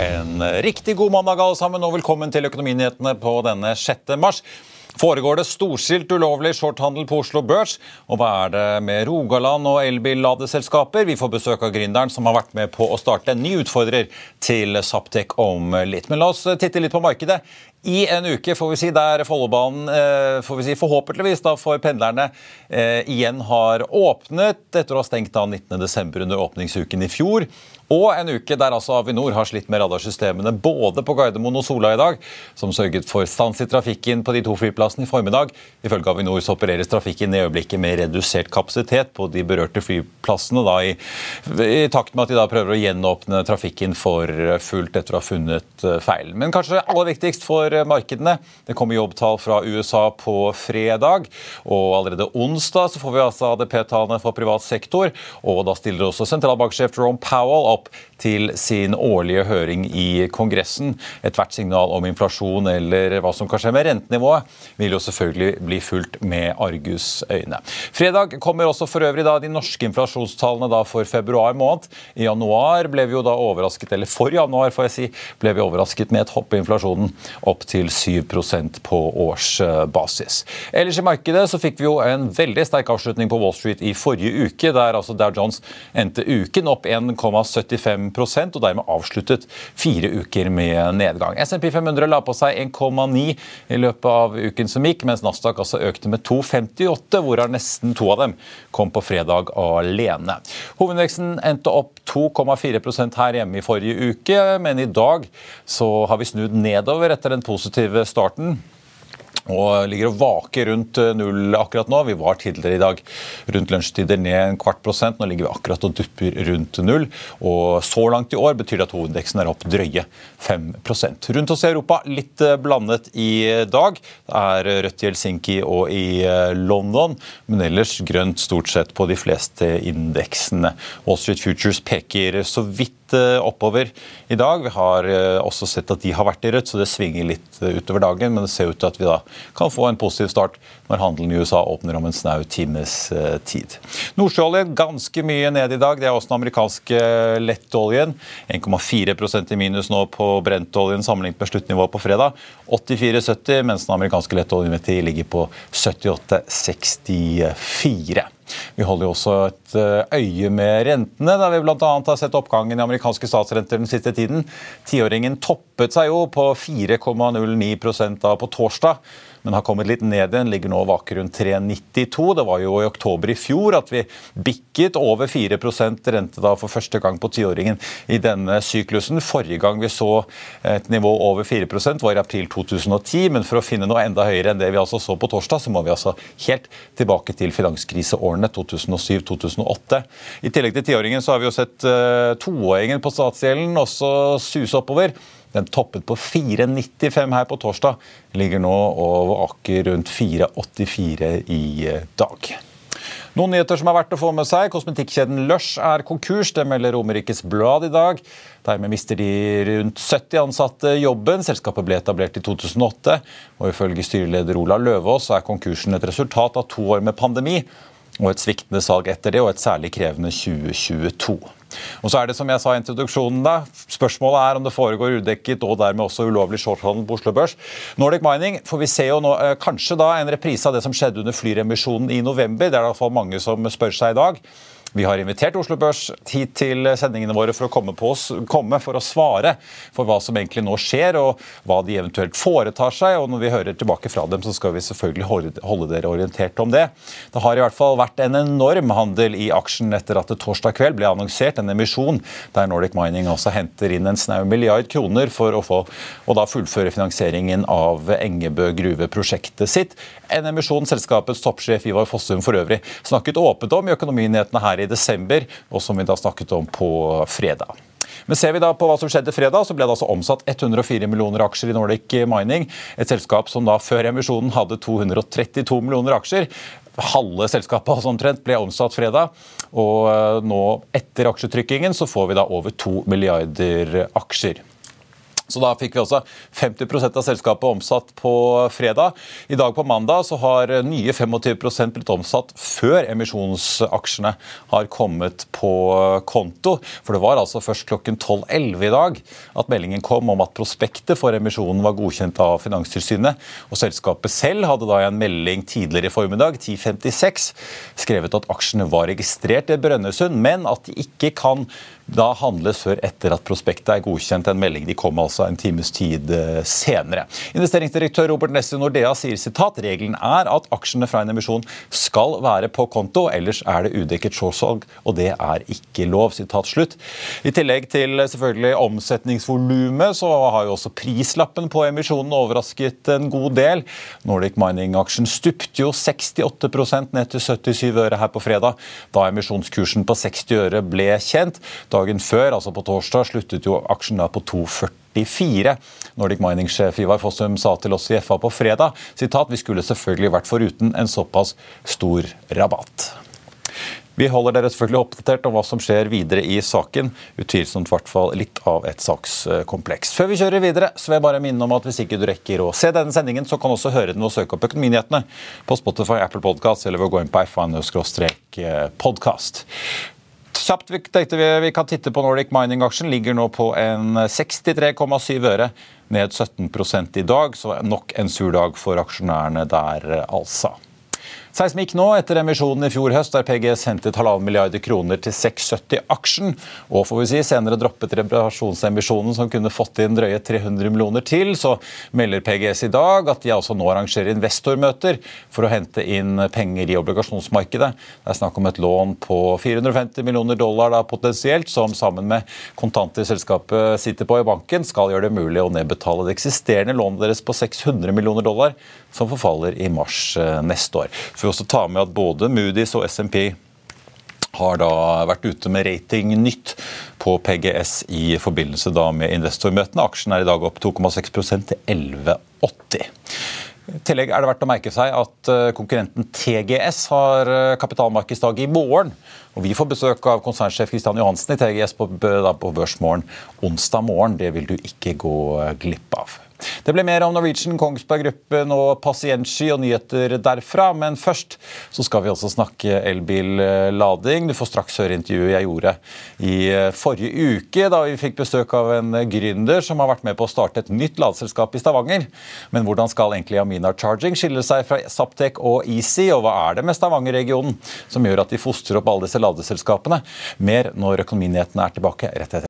En riktig god mandag alle sammen, og velkommen til Økonominyhetene på denne 6. mars. Foregår det storstilt ulovlig shorthandel på Oslo Børs? Og hva er det med Rogaland og elbilladeselskaper? Vi får besøk av gründeren som har vært med på å starte en ny utfordrer til Saptek om litt. Men la oss titte litt på markedet. I en uke får vi si, der Follobanen eh, får si, forhåpentligvis da for pendlerne eh, igjen har åpnet etter å ha stengt da 19.12. under åpningsuken i fjor. Og en uke der altså Avinor har slitt med radarsystemene både på Gardermoen og Sola i dag, som sørget for stans i trafikken på de to flyplassene i formiddag. Ifølge Avinor så opereres trafikken i øyeblikket med redusert kapasitet på de berørte flyplassene, da i, i takt med at de da prøver å gjenåpne trafikken for fullt etter å ha funnet feilen. feil. Men kanskje aller viktigst for markedene. Det kommer jobbtall fra USA på fredag, og allerede onsdag så får vi altså ADP-tallene for privat sektor. og Da stiller også sentralbanksjef Jerome Powell opp til sin årlige høring i Kongressen. Ethvert signal om inflasjon eller hva som kan skje med rentenivået, vil jo selvfølgelig bli fulgt med argusøyne. Fredag kommer også for øvrig da de norske inflasjonstallene da for februar måned. I januar ble vi jo da overrasket, eller for januar får jeg si, ble vi overrasket med et hopp i inflasjonen opp til 7% på årsbasis. Ellers i markedet så fikk vi jo en veldig sterk avslutning på Wall Street i forrige uke, der altså Dow Jones endte uken opp 1,75 og dermed avsluttet fire uker med nedgang. SMP 500 la på seg 1,9 i løpet av uken som gikk, mens Nasdaq altså økte med 2,58, hvorav nesten to av dem kom på fredag alene. Hovedveksten endte opp 2,4% her hjemme i forrige uke, men i dag så har vi snudd nedover etter den positive starten og ligger og vaker rundt eh, null akkurat nå. Vi var tidligere i dag rundt lunsjtider ned en kvart prosent. Nå ligger vi akkurat og dupper rundt null. Og så langt i år betyr det at hovedindeksen er opp drøye 5 Rundt oss i Europa litt eh, blandet i dag. Det er rødt i Helsinki og i eh, London, men ellers grønt stort sett på de fleste indeksene. Wall Street Futures peker så vidt oppover i dag. Vi har også sett at de har vært i rødt, så det svinger litt utover dagen. Men det ser ut til at vi da kan få en positiv start når handelen i USA åpner om en snau times eh, tid. Nordsjøoljen ganske mye ned i dag. Det er også den amerikanske lettoljen. 1,4% i minus nå på brentoljen sammenlignet med sluttnivået på fredag. 84,70, mens den amerikanske lettoljen ligger på 78,64. Vi holder jo også et eh, øye med rentene, der vi bl.a. har sett oppgangen i amerikanske statsrenter den siste tiden. Tiåringen toppet seg jo på 4,09% på torsdag men har kommet litt ned igjen. Ligger nå og vaker rundt 3,92. Det var jo i oktober i fjor at vi bikket over 4 rente da for første gang på tiåringen i denne syklusen. Forrige gang vi så et nivå over 4% var i april 2010, men for å finne noe enda høyere enn det vi altså så på torsdag, så må vi altså helt tilbake til finanskriseårene 2007-2008. I tillegg til tiåringen så har vi jo sett uh, toåringen på statsgjelden også suse oppover. Den toppet på 4,95 her på torsdag. Ligger nå og aker rundt 4,84 i eh, dag. Noen nyheter som er verdt å få med seg. Kosmetikkjeden Lush er konkurs. Det melder Romerikes Blad i dag. Dermed mister de rundt 70 ansatte jobben. Selskapet ble etablert i 2008. Og ifølge styreleder Ola Løvaas er konkursen et resultat av to år med pandemi og et sviktende salg etter det, og et særlig krevende 2022. Og så er det som jeg sa i introduksjonen da, Spørsmålet er om det foregår udekket og dermed også ulovlig shorthandel på Oslo Børs. Nordic Mining får vi se jo nå, eh, kanskje da en reprise av det som skjedde under flyremisjonen i november. Det er i hvert fall mange som spør seg i dag. Vi har invitert Oslo Børs hit til sendingene våre for å komme, oss, komme, for å svare for hva som egentlig nå skjer, og hva de eventuelt foretar seg. og Når vi hører tilbake fra dem, så skal vi selvfølgelig holde dere orientert om det. Det har i hvert fall vært en enorm handel i aksjen etter at det torsdag kveld ble annonsert en emisjon der Nordic Mining også henter inn en snau milliard kroner for å få, og da fullføre finansieringen av Engebø gruveprosjektet sitt. En emisjon selskapets toppsjef Ivar Fossum for øvrig snakket åpent om i Økonominyhetene her i desember, og som vi da snakket om på fredag. Men ser vi da på hva som skjedde fredag, så ble det altså omsatt 104 millioner aksjer i Nordic Mining. Et selskap som da før emisjonen hadde 232 millioner aksjer. Halve selskapet altså omtrent ble omsatt fredag. Og eh, nå etter aksjetrykkingen så får vi da over 2 milliarder aksjer. Så da fikk vi også 50% av selskapet omsatt på fredag. I dag på mandag så har nye 25% blitt omsatt før emisjonsaksjene har kommet på konto. For det var altså først klokken 12.11 i dag at meldingen kom om at prospektet for emisjonen var godkjent av Finanstilsynet. Og selskapet selv hadde da i en melding tidligere i formiddag, 10.56, skrevet at aksjene var registrert i Brønnøysund, men at de ikke kan da handles før etter at prospektet er godkjent. En melding de kom altså en times tid eh, senere. Investeringsdirektør Robert Nesse Nordea sier sitat regelen er at aksjene fra en emisjon skal være på konto, ellers er det udekket shortsalg, og det er ikke lov. sitat slutt. I tillegg til selvfølgelig omsetningsvolumet, så har jo også prislappen på emisjonen overrasket en god del. Nordic Mining-aksjen stupte jo 68% ned til 77 øre her på fredag, da emisjonskursen på 60 øre ble kjent. Da Dagen før, altså på torsdag, sluttet jo aksjen da på 2,44. Nordic Mining-sjef Ivar Fossum sa til oss i FA på fredag sitat, vi skulle selvfølgelig vært foruten en såpass stor rabatt. Vi holder dere selvfølgelig oppdatert om hva som skjer videre i saken. Utvilsomt hvert fall litt av et sakskompleks. Før vi kjører videre, så vil jeg bare minne om at hvis ikke du rekker å se denne sendingen, så kan du også høre den og søke opp Økonominyhetene på Spotify, Apple Podcast eller ved å gå inn på f1-podkast kjapt vi tenkte vi, vi kan titte på Nordic Mining-aksjen. Ligger nå på en 63,7 øre, ned 17 i dag. Så nok en sur dag for aksjonærene der, altså. Seismikk nå, etter emisjonen i fjor høst, der PGS hentet halvannen milliarder kroner til 670 aksjen. Og får vi si, senere droppet reparasjonsemisjonen som kunne fått inn drøye 300 millioner til. Så melder PGS i dag at de også nå arrangerer investormøter for å hente inn penger i obligasjonsmarkedet. Det er snakk om et lån på 450 millioner dollar da, potensielt, som sammen med kontanter selskapet sitter på i banken, skal gjøre det mulig å nedbetale det eksisterende lånet deres på 600 millioner dollar, som forfaller i mars eh, neste år. For vi også ta med at både Moody's og SMP har da vært ute med rating nytt på PGS i forbindelse da med investormøtene. Aksjen er i dag opp 2,6% til 11,80. I tillegg er det verdt å merke seg at eh, konkurrenten TGS har eh, kapitalmarkedsdag i morgen. Og Vi får besøk av konsernsjef Kristian Johansen i TGS på, på Børsmorgen onsdag morgen. Det vil du ikke gå glipp av. Det ble mer om Norwegian, Kongsberg Gruppen og Pasientsky og nyheter derfra. Men først så skal vi også snakke elbillading. Du får straks høre intervjuet jeg gjorde i eh, forrige uke, da vi fikk besøk av en gründer som har vært med på å starte et nytt ladeselskap i Stavanger. Men hvordan skal egentlig Amina Charging skille seg fra Saptek og Easy, og hva er det med Stavanger-regionen som gjør at de fostrer opp alle disse ladeselskapene? Mer når Økonominyhetene er tilbake rett etter.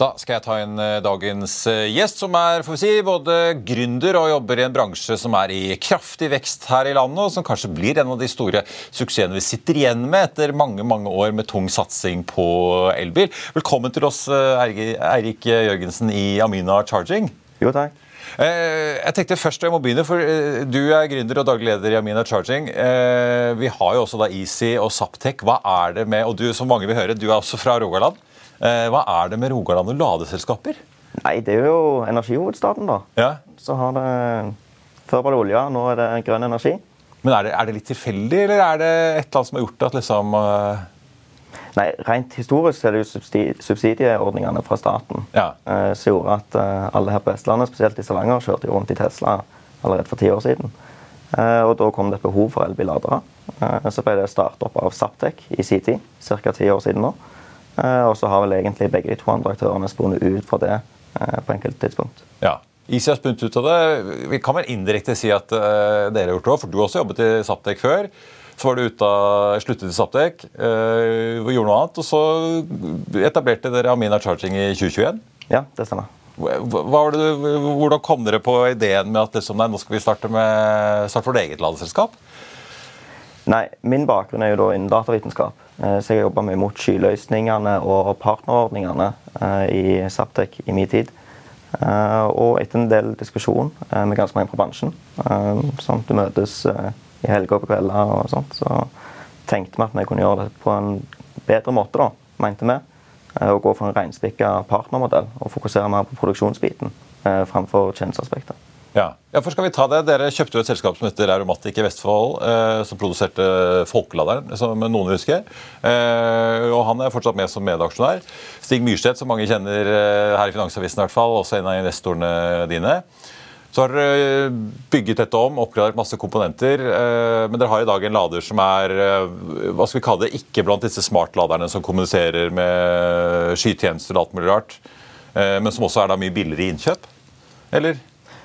Da skal jeg ta inn eh, dagens eh, gjest, som er får vi si, både gründer og jobber i en bransje som er i kraftig vekst her i landet, og som kanskje blir en av de store suksessene vi sitter igjen med etter mange mange år med tung satsing på elbil. Velkommen til oss, eh, Eirik Jørgensen i Amina Charging. Jo, takk. Jeg tenkte først jeg må begynne, for Du er gründer og daglig leder i Amina Charging. Vi har jo også da Easy og Saptek. Hva er det med, og du som mange vil høre, du er også fra Rogaland. Eh, hva er det med Rogaland og ladeselskaper? Nei, Det er jo energihovedstaden, da. Ja. Så har det Før var det olje, nå er det grønn energi. Men er det, er det litt tilfeldig, eller er det et eller annet som har gjort at liksom uh... Nei, Rent historisk er det jo subsidieordningene fra staten ja. uh, som gjorde at uh, alle her på Vestlandet, spesielt i Stavanger, kjørte rundt i Tesla allerede for ti år siden. og Da kom det et behov for elbilladere. så ble det startet opp av Saptek i sin tid, ca. ti år siden nå. Eh, og så har vel egentlig begge de to andre aktørene spunnet ut fra det eh, på enkelte tidspunkt. Ja. Isi har spunnet ut av det. Vi kan vel indirekte si at uh, dere har gjort det òg, for du har også jobbet i Saptek før. Så var du ute av, sluttet i Saptek øh, gjorde noe annet. Og så etablerte dere Amina Charging i 2021. Ja, det stemmer. Det, hvordan kom dere på ideen med at liksom, nei, nå skal vi starte, med, starte vårt eget ladeselskap? Nei, Min bakgrunn er jo da innen datavitenskap. Eh, så jeg har jobba mot skyløsningene og partnerordningene eh, i Saptek i min tid. Eh, og etter en del diskusjon med ganske mange fra bransjen, sånn at du møtes i helger og på kvelder og sånt, så tenkte vi at vi kunne gjøre det på en bedre måte, da, mente vi. Å gå for en reinspikka partnermodell og fokusere mer på produksjonsbiten framfor tjenesteaspektet. Ja. ja, for skal vi ta det? Dere kjøpte jo et selskap som heter Aromatic i Vestfold, eh, som produserte folkeladeren, som noen husker. Eh, og han er fortsatt med som medaksjonær. Stig Myrstedt, som mange kjenner eh, her i Finansavisen, i hvert fall, også en av investorene dine. Så har dere bygget dette om, oppgradert masse komponenter. Eh, men dere har i dag en lader som er eh, hva skal vi kalle det, ikke blant disse smartladerne som kommuniserer med skytjenester og alt mulig rart, eh, men som også er da mye billigere i innkjøp? Eller?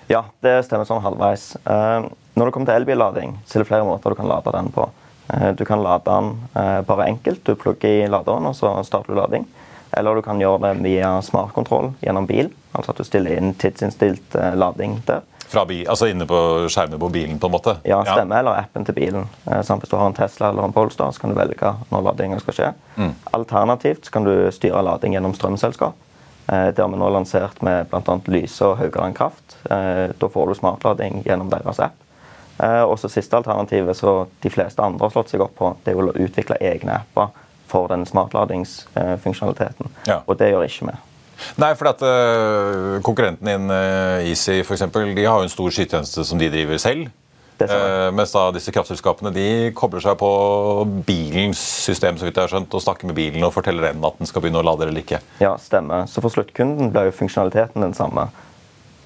Ja, det stemmer sånn halvveis. Eh, når det kommer til elbillading, så er det flere måter du kan lade den på. Eh, du kan lade den eh, bare enkelt. Du plugger i laderen, og så starter du lading. Eller du kan gjøre det via smartkontroll gjennom bil. Altså at du stiller inn tidsinnstilt lading der. Fra bil, altså inne på skjermen på bilen? på en måte? Ja, stemmer. Ja. Eller appen til bilen. Samt hvis du har en Tesla eller en Polestar, så kan du velge når ladingen skal skje. Mm. Alternativt kan du styre lading gjennom strømselskap. Eh, det har vi nå lansert med bl.a. Lyse og Haugaland Kraft. Eh, da får du smartlading gjennom deres app. Eh, og så Siste alternativet som de fleste andre har slått seg opp på, det er å utvikle egne apper for den smartladingsfunksjonaliteten. Ja. Og det gjør ikke vi. Nei, for at Konkurrenten din, Easy, for eksempel, de har jo en stor skytjeneste som de driver selv. Uh, mens da disse kraftselskapene de kobler seg på bilens system så vidt jeg har skjønt, og snakker med bilen og forteller den at den skal begynne å lade eller ikke. Ja, stemmer. Så for sluttkunden blir jo funksjonaliteten den samme.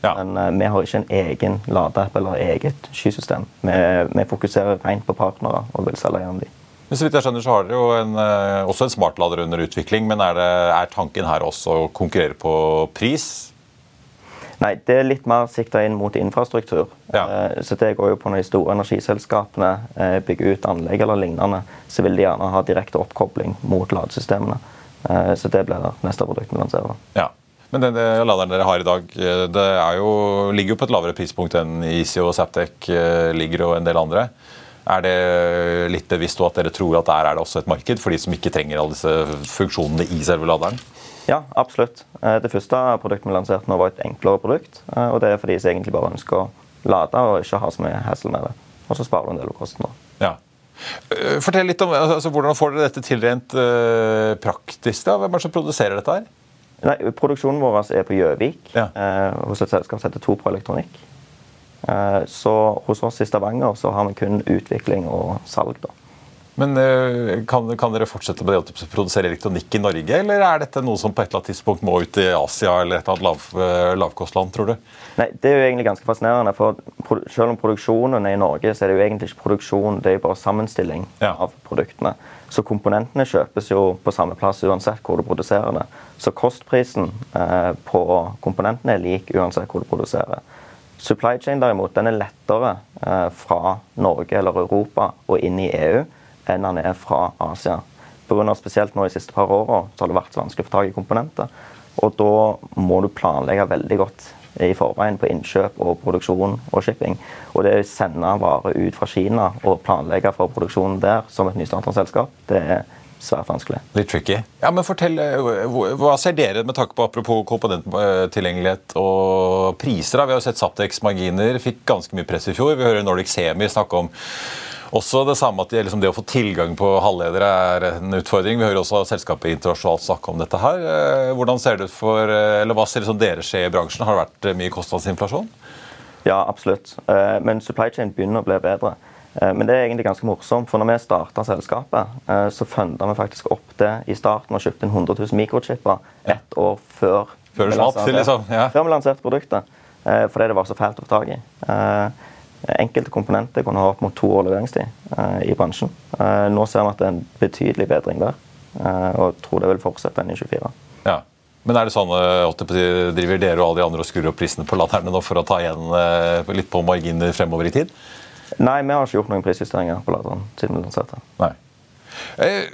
Ja. Men uh, vi har ikke en egen ladeapp eller eget skysystem. Vi, vi fokuserer rent på partnere og vil selge gjennom de. Men så vidt jeg skjønner så har dere jo en, uh, også en smartlader under utvikling, men er, det, er tanken her også å konkurrere på pris? Nei, det er litt mer sikta inn mot infrastruktur. Ja. Eh, så det går jo på når de store energiselskapene eh, bygger ut anlegg eller lignende, så vil de gjerne ha direkte oppkobling mot ladesystemene. Eh, så det blir det neste produkt vi lanserer. Ja. Men den laderen dere har i dag, det jo, ligger jo på et lavere prispunkt enn Easy og Saptek ligger og en del andre. Er det litt bevisst at dere tror at der er det også et marked for de som ikke trenger alle disse funksjonene i selve laderen? Ja, absolutt. Eh, det første produktet vi lanserte nå, var et enklere produkt. Eh, og det er fordi de som egentlig bare ønsker å lade og ikke ha så mye hassle med det. Og så sparer du en del av kosten Ja. Eh, fortell litt om altså, Hvordan får dere dette til rent uh, praktisk? da? Hvem er det som produserer dette her? Nei, Produksjonen vår er på Gjøvik, ja. eh, hos et selskap som heter Topro Elektronikk. Eh, så hos oss i Stavanger så har vi kun utvikling og salg. da. Men eh, kan, kan, dere fortsette med det å produsere elektronikk i Norge, eller er dette noe som på et eller annet tidspunkt må ut i Asia eller et eller annet lav, eh, lavkostland, tror du? Nei, Det er jo egentlig ganske fascinerende. for Selv om produksjonen er i Norge, så er det jo egentlig ikke produksjon, det er jo bare sammenstilling ja. av produktene. Så komponentene kjøpes jo på samme plass uansett hvor du produserer det. Så kostprisen eh, på komponentene er lik uansett hvor du produserer. Supply chain derimot, den er lettere eh, fra Norge eller Europa og inn i EU enn den er fra Asia. På grunn av spesielt nå de siste par åra har det vært så vanskelig å få tak i komponenter. Og da må du planlegge veldig godt i forveien på innkjøp og produksjon og shipping. Og det å sende varer ut fra Kina og planlegge for produksjonen der som et nystartet selskap, det er svært vanskelig. Litt tricky. Ja, men fortell, eh, Hva ser dere med tanke på apropos komponenttilgjengelighet og priser? da? Vi har jo sett Saptex marginer fikk ganske mye press i fjor. Vi hører Nordic Semi snakke om også det samme at liksom det å få tilgang på halvledere er en utfordring. Vi hører også selskapet internasjonalt snakke om dette her. Eh, hvordan ser det ut for, eh, eller Hva ser det som dere skjer i bransjen? Har det vært mye kostnadsinflasjon? Ja, absolutt. Men supply chain begynner å bli bedre. Men det er egentlig ganske morsomt, for når vi starta selskapet, så funda vi faktisk opp det i starten og kjøpte inn 100 000 mikrochipper ett år før, før, vi lanserte, liksom. ja. før vi lanserte produktet. Fordi det var så fælt å få tak i. Enkelte komponenter kunne ha opp mot to år leveringstid i bransjen. Nå ser vi at det er en betydelig bedring der, og tror det vil fortsette enn i 24. Ja. Men er det sånn at driver dere og alle de andre og skrur opp prisene på latterne nå for å ta igjen litt på marginer fremover i tid? Nei, vi har ikke gjort noen prisjusteringer på laderen siden vi lanserte. Nei. Eh,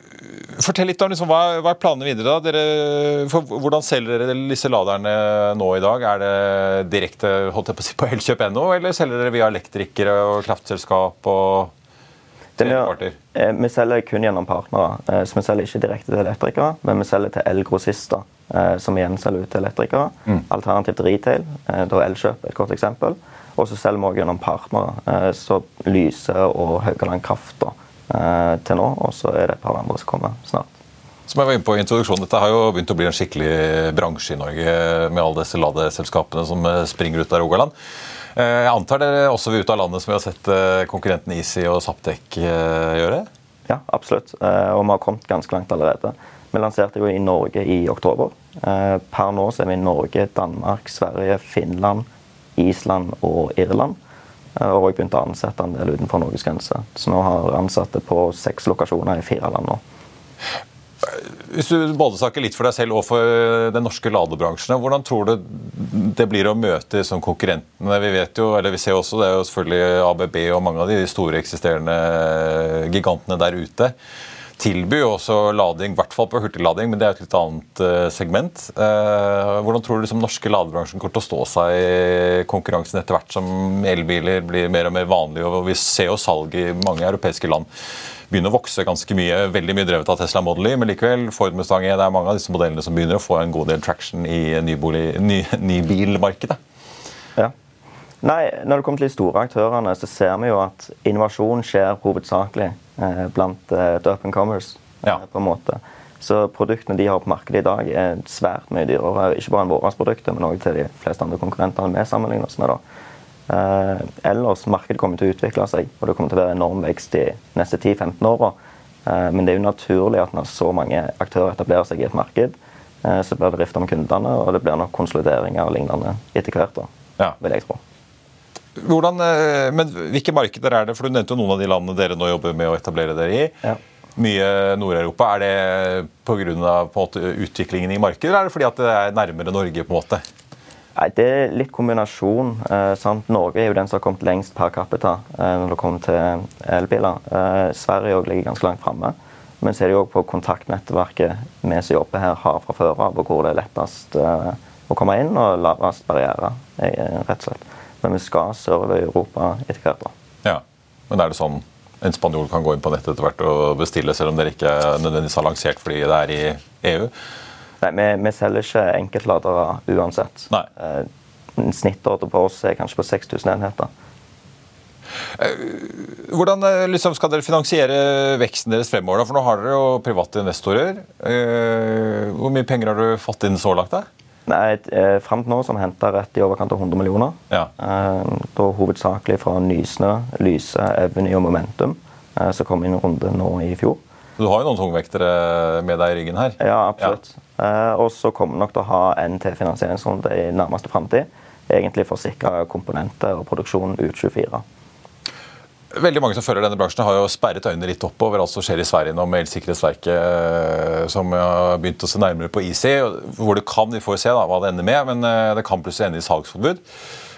fortell litt om liksom, hva, hva, er planene videre. da? Dere, for, hvordan selger dere disse laderne nå i dag? Er det direkte holdt jeg på å si, på elkjøp.no, eller selger dere via elektrikere og kraftselskap? og Vi, eh, vi selger kun gjennom partnere. Eh, så Vi selger ikke direkte til elektrikere, men vi selger til elgrossister, som igjen selger ut til elektrikere. Mm. Alternativt retail, da er Elkjøp et godt eksempel. Og så selger vi òg gjennom partnere, så Lyse og Haugaland Kraft. da Eh, til nå. Og så er det et par andre som kommer snart. Som jeg var inne på i introduksjonen, Dette har jo begynt å bli en skikkelig bransje i Norge med alle disse ladeselskapene som eh, springer ut av Rogaland. Eh, jeg antar dere også vil ut av landet, som vi har sett konkurrenten Easy og Saptek gjøre? Ja, absolutt. Og vi har kommet ganske langt allerede. Vi lanserte jo i Norge i oktober. Per nå så er vi i Norge, Danmark, Sverige, Finland, Island og Irland. Eh, og jeg begynte å ansette en del utenfor Norges grenser. Så nå har ansatte på seks lokasjoner i fire land nå. Hvis du både snakker litt for deg selv og for den norske ladebransjen, hvordan tror du det blir å møte som konkurrentene? Vi vet jo, eller vi ser også, det er jo selvfølgelig ABB og mange av de store eksisterende gigantene der ute tilbyr jo også lading, i hvert fall på hurtiglading, men det er et litt annet uh, segment. Uh, hvordan tror du liksom, norske ladebransjen kommer til å stå seg i konkurransen etter hvert som elbiler blir mer og mer vanlige? og Vi ser jo salg i mange europeiske land begynner å vokse ganske mye. Veldig mye drevet av Tesla Model Y, men likevel Ford Mustang det er mange av disse modellene som begynner å få en god del traction i nybilmarkedet. Ny ja. Nei, Når det kommer til de store aktørene, så ser vi jo at innovasjon skjer hovedsakelig Eh, blant et open commerce. Eh, ja. på en måte. Så produktene de har på markedet i dag, er svært mye dyrere. Ikke bare enn våre produkter, men også til de fleste andre konkurrentene vi sammenligner oss med. da. Eh, ellers, Markedet kommer til å utvikle seg, og det kommer til å være enorm vekst de neste 10-15 åra. Uh, men det er jo naturlig at når så mange aktører etablerer seg i et marked, så blir det rift om kundene, og det blir nok konsolideringer og lignende etter hvert. da, ja. vil jeg tro. Hvordan, eh, men Hvilke markeder er det? For Du nevnte jo noen av de landene dere nå jobber med å etablere dere i. Ja. Mye Nord-Europa. Er det pga. utviklingen i markedet, eller er det fordi at det er nærmere Norge? på en måte? Nei, Det er litt kombinasjon. Eh, Norge er jo den som har kommet lengst per capita eh, når det kommer til elbiler. Eh, Sverige ligger ganske langt framme. Men så er det jo på kontaktnettverket vi som jobber her, har fra før av, og hvor det er lettest eh, å komme inn og lavest barriere, eh, rett og slett men vi skal sørover i Europa etter hvert. Ja, Men er det sånn en spanjol kan gå inn på nettet etter hvert og bestille, selv om dere ikke nødvendigvis har lansert fordi det er i EU? Nei, vi, vi selger ikke enkeltladere uansett. Nei. Eh, en snittordre på oss er kanskje på 6000 enheter. Eh, hvordan eh, liksom, skal dere finansiere veksten deres fremover? For nå har dere jo private investorer. Hvor mye penger har du fått inn så langt? da? Nei, eh, Fram til nå så har vi henta rett i overkant av 100 millioner. Ja. Eh, da Hovedsakelig fra Nysnø, Lyse, Evny og Momentum. som kom inn i runde nå i fjor. Du har jo noen tungvektere med deg i ryggen her? Ja, absolutt. Ja. Og så kommer vi nok til å ha en til finansieringsrunde i nærmeste framtid. Egentlig for å sikre komponenter og produksjon ut 24. Veldig mange som følger denne bransjen har jo sperret øynene litt opp over alt som skjer i Sverige nå med Elsikkerhetsverket, eh, som har begynt å se nærmere på IC. Hvor det kan, vi får se da, hva det ender med, men eh, det kan plutselig ende i salgsforbud.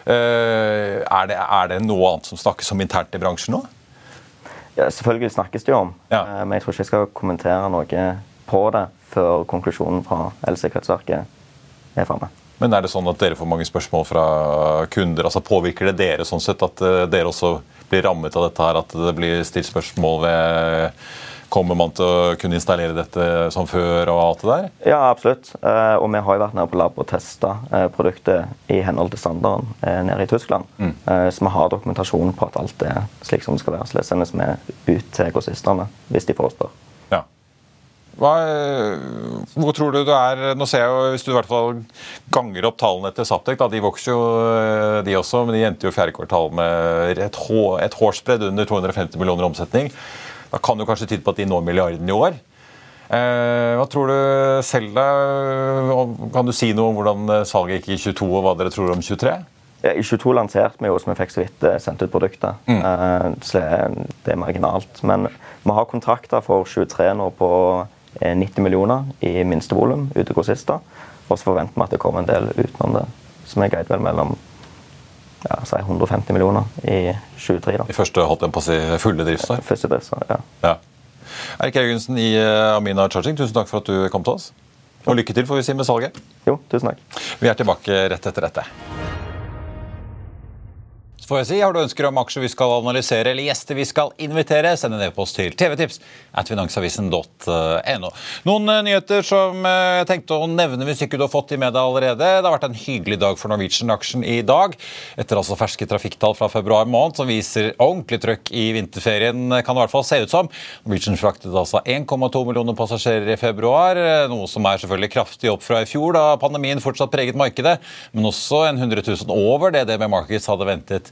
Eh, er det, er det noe annet som snakkes om internt i bransjen nå? Ja, selvfølgelig snakkes det jo om, ja. men jeg tror ikke jeg skal kommentere noe på det før konklusjonen fra Elsikkerhetsverket er framme. Men er det sånn at dere får mange spørsmål fra kunder? altså Påvirker det dere sånn sett at dere også blir rammet av dette her, at det blir stilt spørsmål ved Kommer man til å kunne installere dette som før og alt det der? Ja, absolutt. Eh, og vi har jo vært nede på lab og testa eh, produktet i henhold til standarden eh, nede i Tyskland. Mm. Så vi har dokumentasjon på at alt er slik som det skal være. Så det sendes vi ut til grossistene hvis de forespør. Hva, hvor tror du du er Nå ser jeg jo, Hvis du i hvert fall ganger opp tallene til Saptek, da, de vokser jo de også, men de endte jo fjerde kvartal med et, hår, et hårsbredd under 250 millioner i omsetning. Da kan du kanskje tyde på at de når milliarden i år. Eh, hva tror du selv deg? Kan du si noe om hvordan salget gikk i 22, og hva dere tror om 23? Ja, I 22 lanserte vi jo, så vi fikk så vidt eh, sendt ut produktet. Mm. Eh, så det er marginalt. Men vi har kontrakter for 23 nå på 90 millioner i minstevolum ute grossister. Og så forventer vi at det kommer en del utenom det. Som er guide vel mellom ja, 150 millioner i 23. da. I første holdt jeg på å si fulle driftsår? Første driftsår, ja. ja. Erik Jørgensen i eh, Amina Charging, tusen takk for at du kom til oss. Og lykke til får vi si med salget. Jo, tusen takk. Vi er tilbake rett etter dette får jeg si. Har du ønsker om aksjer vi skal analysere eller gjester vi skal invitere, send en e-post til tvtips at finansavisen.no. Noen uh, nyheter som uh, jeg tenkte å nevne hvis ikke du har fått de med deg allerede. Det har vært en hyggelig dag for Norwegian-aksjen i dag. Etter altså ferske trafikktall fra februar måned som viser ordentlig trøkk i vinterferien, kan det i hvert fall se ut som. Norwegian fraktet altså 1,2 millioner passasjerer i februar, eh, noe som er selvfølgelig kraftig opp fra i fjor, da pandemien fortsatt preget markedet, men også en 100 000 over det DB Markets hadde ventet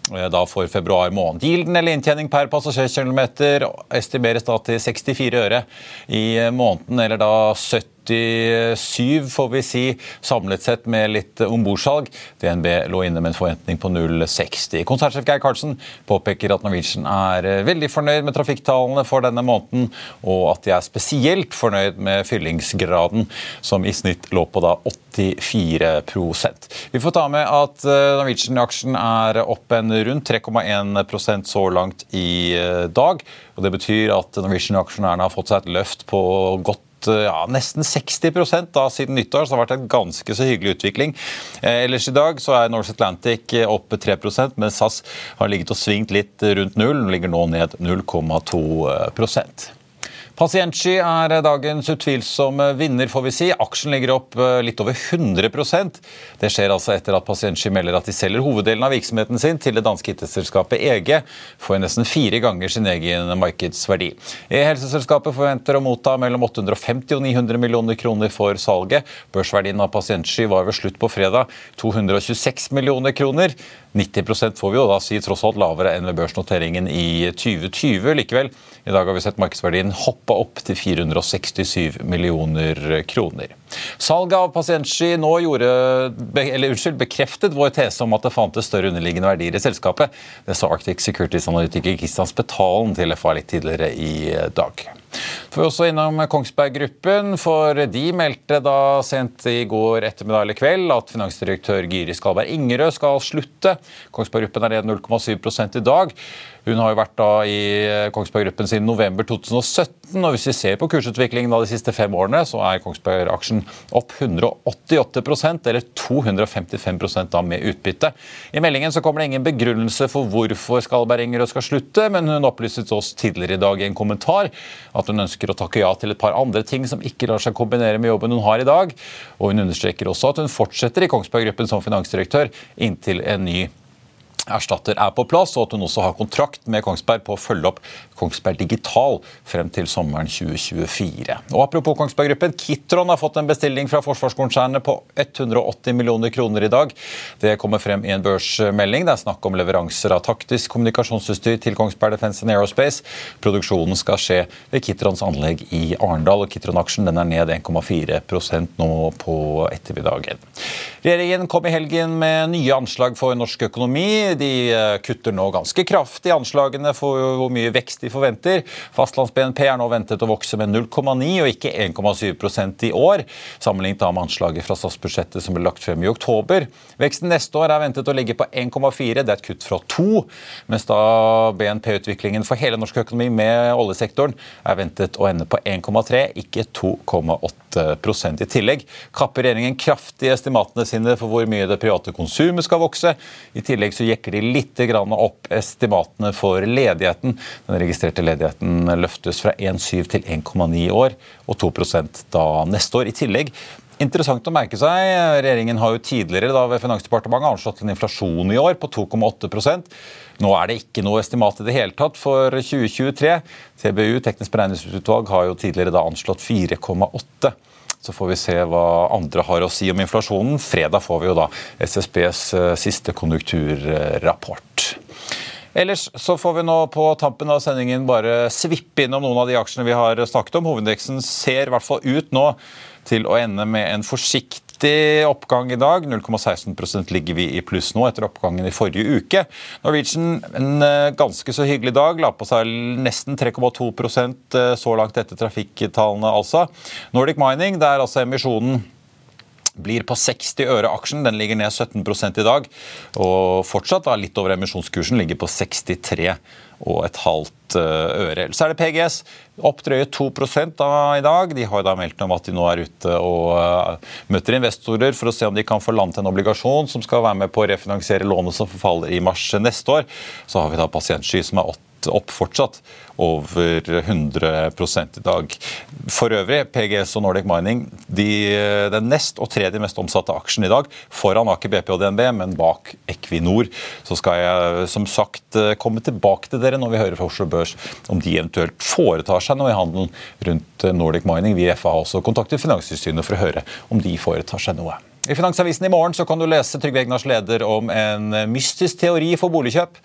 da for februar måned. Gilden eller inntjening per passasjerkilometer estimeres da til 64 øre i måneden, eller da 70 47, får vi si, samlet sett med litt ombordsalg. DNB lå inne med en forventning på 0,60. Konsernsjef Geir Karlsen påpeker at Norwegian er eh, veldig fornøyd med trafikktallene for denne måneden, og at de er spesielt fornøyd med fyllingsgraden, som i snitt lå på da 84% Vi får ta med at eh, Norwegian-aksjen er opp en rundt 3,1% så langt i eh, dag. og Det betyr at Norwegian-aksjonærene har fått seg et løft på godt Eh, ja, nesten 60% da siden nyttår, så det har vært en ganske så hyggelig utvikling. Eh, ellers i dag så er Norse Atlantic eh, opp 3% mens SAS har ligget og svingt litt rundt null. Ligger nå ned 0,2 Pasientsky er dagens utvilsomme vinner, får vi si. Aksjen ligger opp eh, litt over 100% Det skjer altså etter at Pasientsky melder at de selger hoveddelen av virksomheten sin til det danske IT-selskapet EG for nesten fire ganger sin egen markedsverdi. E-helseselskapet forventer å motta mellom 850 og 900 millioner kroner for salget. Børsverdien av Pasientsky var ved slutt på fredag 226 millioner kroner. 90% får vi jo da si tross alt lavere enn ved børsnoteringen i 2020. Likevel, i dag har vi sett markedsverdien hoppe opp til 467 millioner kroner. Salget av Pasientsky nå gjorde, eller unnskyld, bekreftet vår tese om at det fantes større underliggende verdier i selskapet. Det sa Arctic Securities-analytiker Kristian Spetalen til FA litt tidligere i dag. Får vi også innom Kongsberg Gruppen, for de meldte da sent i går ettermiddag eller kveld at finansdirektør Gyri Skalberg Ingerød skal slutte. Kongsberg Gruppen er ned 0,7 i dag. Hun har jo vært da i Kongsberg Gruppen siden november 2017. og Hvis vi ser på kursutviklingen de siste fem årene, så er Kongsberg-aksjen opp 188% eller 255% da med utbytte. I meldingen så kommer det ingen begrunnelse for hvorfor Skalberg Ingerød skal slutte, men hun opplyste til oss tidligere i dag i en kommentar at hun ønsker å takke ja til et par andre ting som ikke lar seg kombinere med jobben hun har i dag. Og hun understreker også at hun fortsetter i Kongsberg Gruppen som finansdirektør inntil en ny erstatter er på plass, og at hun også har kontrakt med Kongsberg på å følge opp Kongsberg Digital frem til sommeren 2024. Og Apropos Kongsberg Gruppen, Kitron har fått en bestilling fra forsvarskonsernet på 180 millioner kroner i dag. Det kommer frem i en børsmelding. Det er snakk om leveranser av taktisk kommunikasjonsutstyr til Kongsberg Defence and Aerospace. Produksjonen skal skje ved Kitrons anlegg i Arendal, og Kitron-aksjen er ned 1,4% nå på ettermiddagen. Regjeringen kom i helgen med nye anslag for norsk økonomi. De eh, kutter nå ganske kraftig anslagene for hvor mye vekst de forventer. Fastlands-BNP er nå ventet å vokse med 0,9 og ikke 1,7% i år, sammenlignet med anslaget fra statsbudsjettet som ble lagt frem i oktober. Veksten neste år er ventet å ligge på 1,4, det er et kutt fra 2, mens da BNP-utviklingen for hele norsk økonomi med oljesektoren er ventet å ende på 1,3, ikke 2,8% i tillegg kapper regjeringen kraftig estimatene sine for hvor mye det private konsumet skal vokse. I tillegg så jekker de litt opp estimatene for ledigheten. Den registrerte ledigheten løftes fra 1,7 til 1,9 år, og 2% da neste år. I tillegg Interessant å merke seg, Regjeringen har jo tidligere da ved Finansdepartementet anslått en inflasjon i år på 2,8% Nå er det ikke noe estimat i det hele tatt for 2023. TBU, Teknisk beregningsutvalg, har jo tidligere da anslått 4,8 så får vi se hva andre har å si om inflasjonen. Fredag får vi jo da SSBs eh, siste konjunkturrapport. Ellers så får vi nå på tampen av sendingen bare svippe innom noen av de aksjene vi har snakket om. Hovedindeksen ser i hvert fall ut nå til å ende med en forsiktig oppgang i dag. 0,16 ligger vi i pluss nå etter oppgangen i forrige uke. Norwegian en eh, ganske så hyggelig dag. La på seg nesten 3,2 eh, så langt etter trafikktallene, altså. Nordic Mining, der altså emisjonen blir på 60 øre aksjen. Den ligger ned 17 i dag. Og fortsatt da, litt over emisjonskursen, ligger på 63 og et halvt eh, øre. Så er det PGS opp drøye 2 da, i dag. De har da meldt om at de nå er ute og uh, møter investorer for å se om de kan få landet en obligasjon som skal være med på å refinansiere lånet som forfaller i mars neste år. Så har vi da Pasientsky som er 8 opp fortsatt over 100 i dag. For øvrig, PGS og Nordic Mining de, den nest og tredje mest omsatte aksjen i dag, foran Aker BP og DNB, men bak Equinor. Så skal jeg som sagt komme tilbake til dere når vi hører fra Oslo Børs om de eventuelt foretar seg noe i handelen rundt Nordic Mining. Vi i FA har også kontaktet Finanstilsynet for å høre om de foretar seg noe. I Finansavisen i morgen så kan du lese Trygve Egnars leder om en mystisk teori for boligkjøp.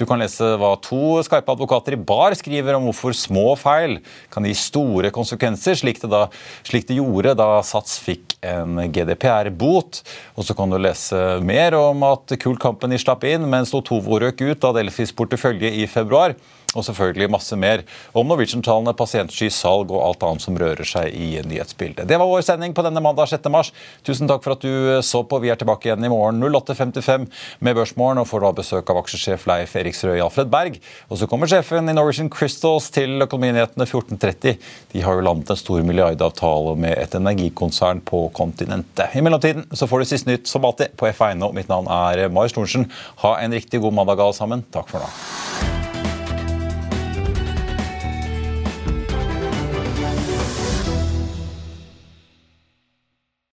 Du kan lese hva to skarpe advokater i bar skriver om hvorfor små feil kan gi store konsekvenser, slik det, da, slik det gjorde da Sats fikk en GDPR-bot. Og så kan du lese mer om at Cool Company slapp inn, mens Otovo røk ut av Delfis portefølje i februar og selvfølgelig masse mer om Norwegian-tallene, pasientsky, salg og alt annet som rører seg i nyhetsbildet. Det var vår sending på denne mandag 6. mars. Tusen takk for at du så på. Vi er tilbake igjen i morgen 08.55 med Børsmorgen og får da besøk av aksjesjef Leif Eriksrød Alfred Berg. Og så kommer sjefen i Norwegian Crystals til Økonominyhetene 14.30. De har jo landet en stor milliardavtale med et energikonsern på kontinentet. I mellomtiden så får du siste nytt som alltid på F1. Mitt navn er Marius Thorensen. Ha en riktig god mandag alle sammen. Takk for nå.